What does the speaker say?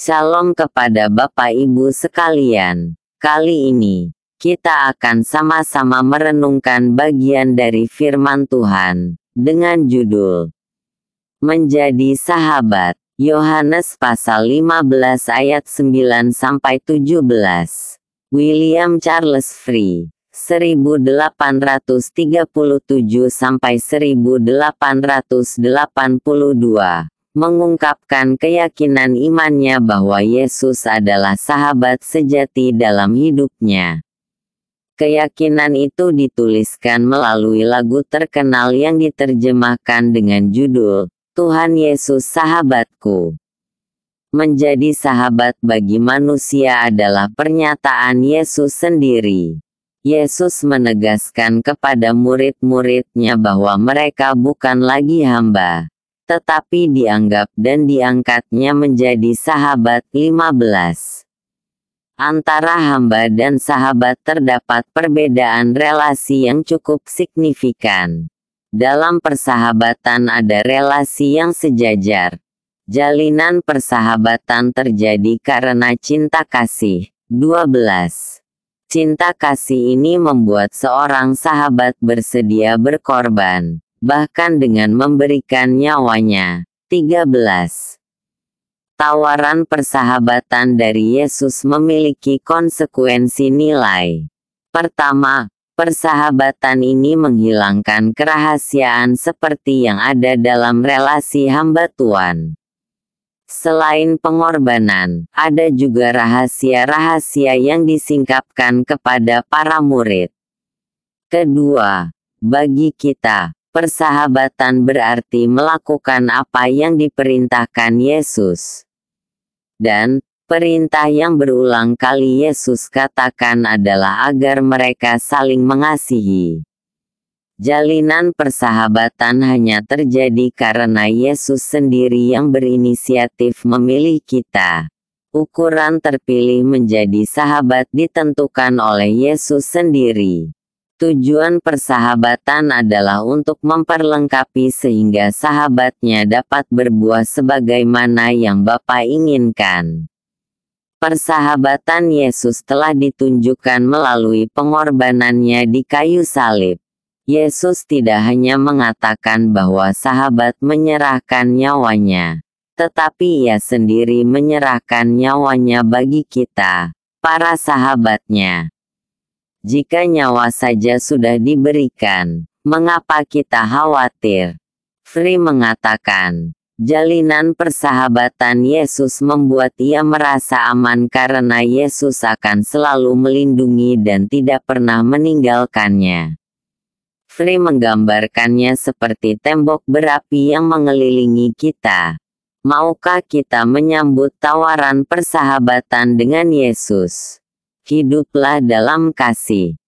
Shalom kepada Bapak Ibu sekalian. Kali ini, kita akan sama-sama merenungkan bagian dari firman Tuhan, dengan judul Menjadi Sahabat. Yohanes pasal 15 ayat 9 sampai 17. William Charles Free 1837 sampai 1882 mengungkapkan keyakinan imannya bahwa Yesus adalah sahabat sejati dalam hidupnya. Keyakinan itu dituliskan melalui lagu terkenal yang diterjemahkan dengan judul Tuhan Yesus Sahabatku. Menjadi sahabat bagi manusia adalah pernyataan Yesus sendiri. Yesus menegaskan kepada murid-muridnya bahwa mereka bukan lagi hamba, tetapi dianggap dan diangkatnya menjadi sahabat 15. Antara hamba dan sahabat terdapat perbedaan relasi yang cukup signifikan. Dalam persahabatan ada relasi yang sejajar. Jalinan persahabatan terjadi karena cinta kasih. 12. Cinta kasih ini membuat seorang sahabat bersedia berkorban, bahkan dengan memberikan nyawanya. 13. Tawaran persahabatan dari Yesus memiliki konsekuensi nilai. Pertama, persahabatan ini menghilangkan kerahasiaan seperti yang ada dalam relasi hamba Tuhan. Selain pengorbanan, ada juga rahasia-rahasia yang disingkapkan kepada para murid. Kedua, bagi kita, persahabatan berarti melakukan apa yang diperintahkan Yesus. Dan, perintah yang berulang kali Yesus katakan adalah agar mereka saling mengasihi. Jalinan persahabatan hanya terjadi karena Yesus sendiri yang berinisiatif memilih kita. Ukuran terpilih menjadi sahabat ditentukan oleh Yesus sendiri. Tujuan persahabatan adalah untuk memperlengkapi sehingga sahabatnya dapat berbuah sebagaimana yang Bapa inginkan. Persahabatan Yesus telah ditunjukkan melalui pengorbanannya di kayu salib. Yesus tidak hanya mengatakan bahwa sahabat menyerahkan nyawanya, tetapi ia sendiri menyerahkan nyawanya bagi kita, para sahabatnya. Jika nyawa saja sudah diberikan, mengapa kita khawatir? Free mengatakan, jalinan persahabatan Yesus membuat ia merasa aman karena Yesus akan selalu melindungi dan tidak pernah meninggalkannya. Free menggambarkannya seperti tembok berapi yang mengelilingi kita. Maukah kita menyambut tawaran persahabatan dengan Yesus? Hiduplah dalam kasih.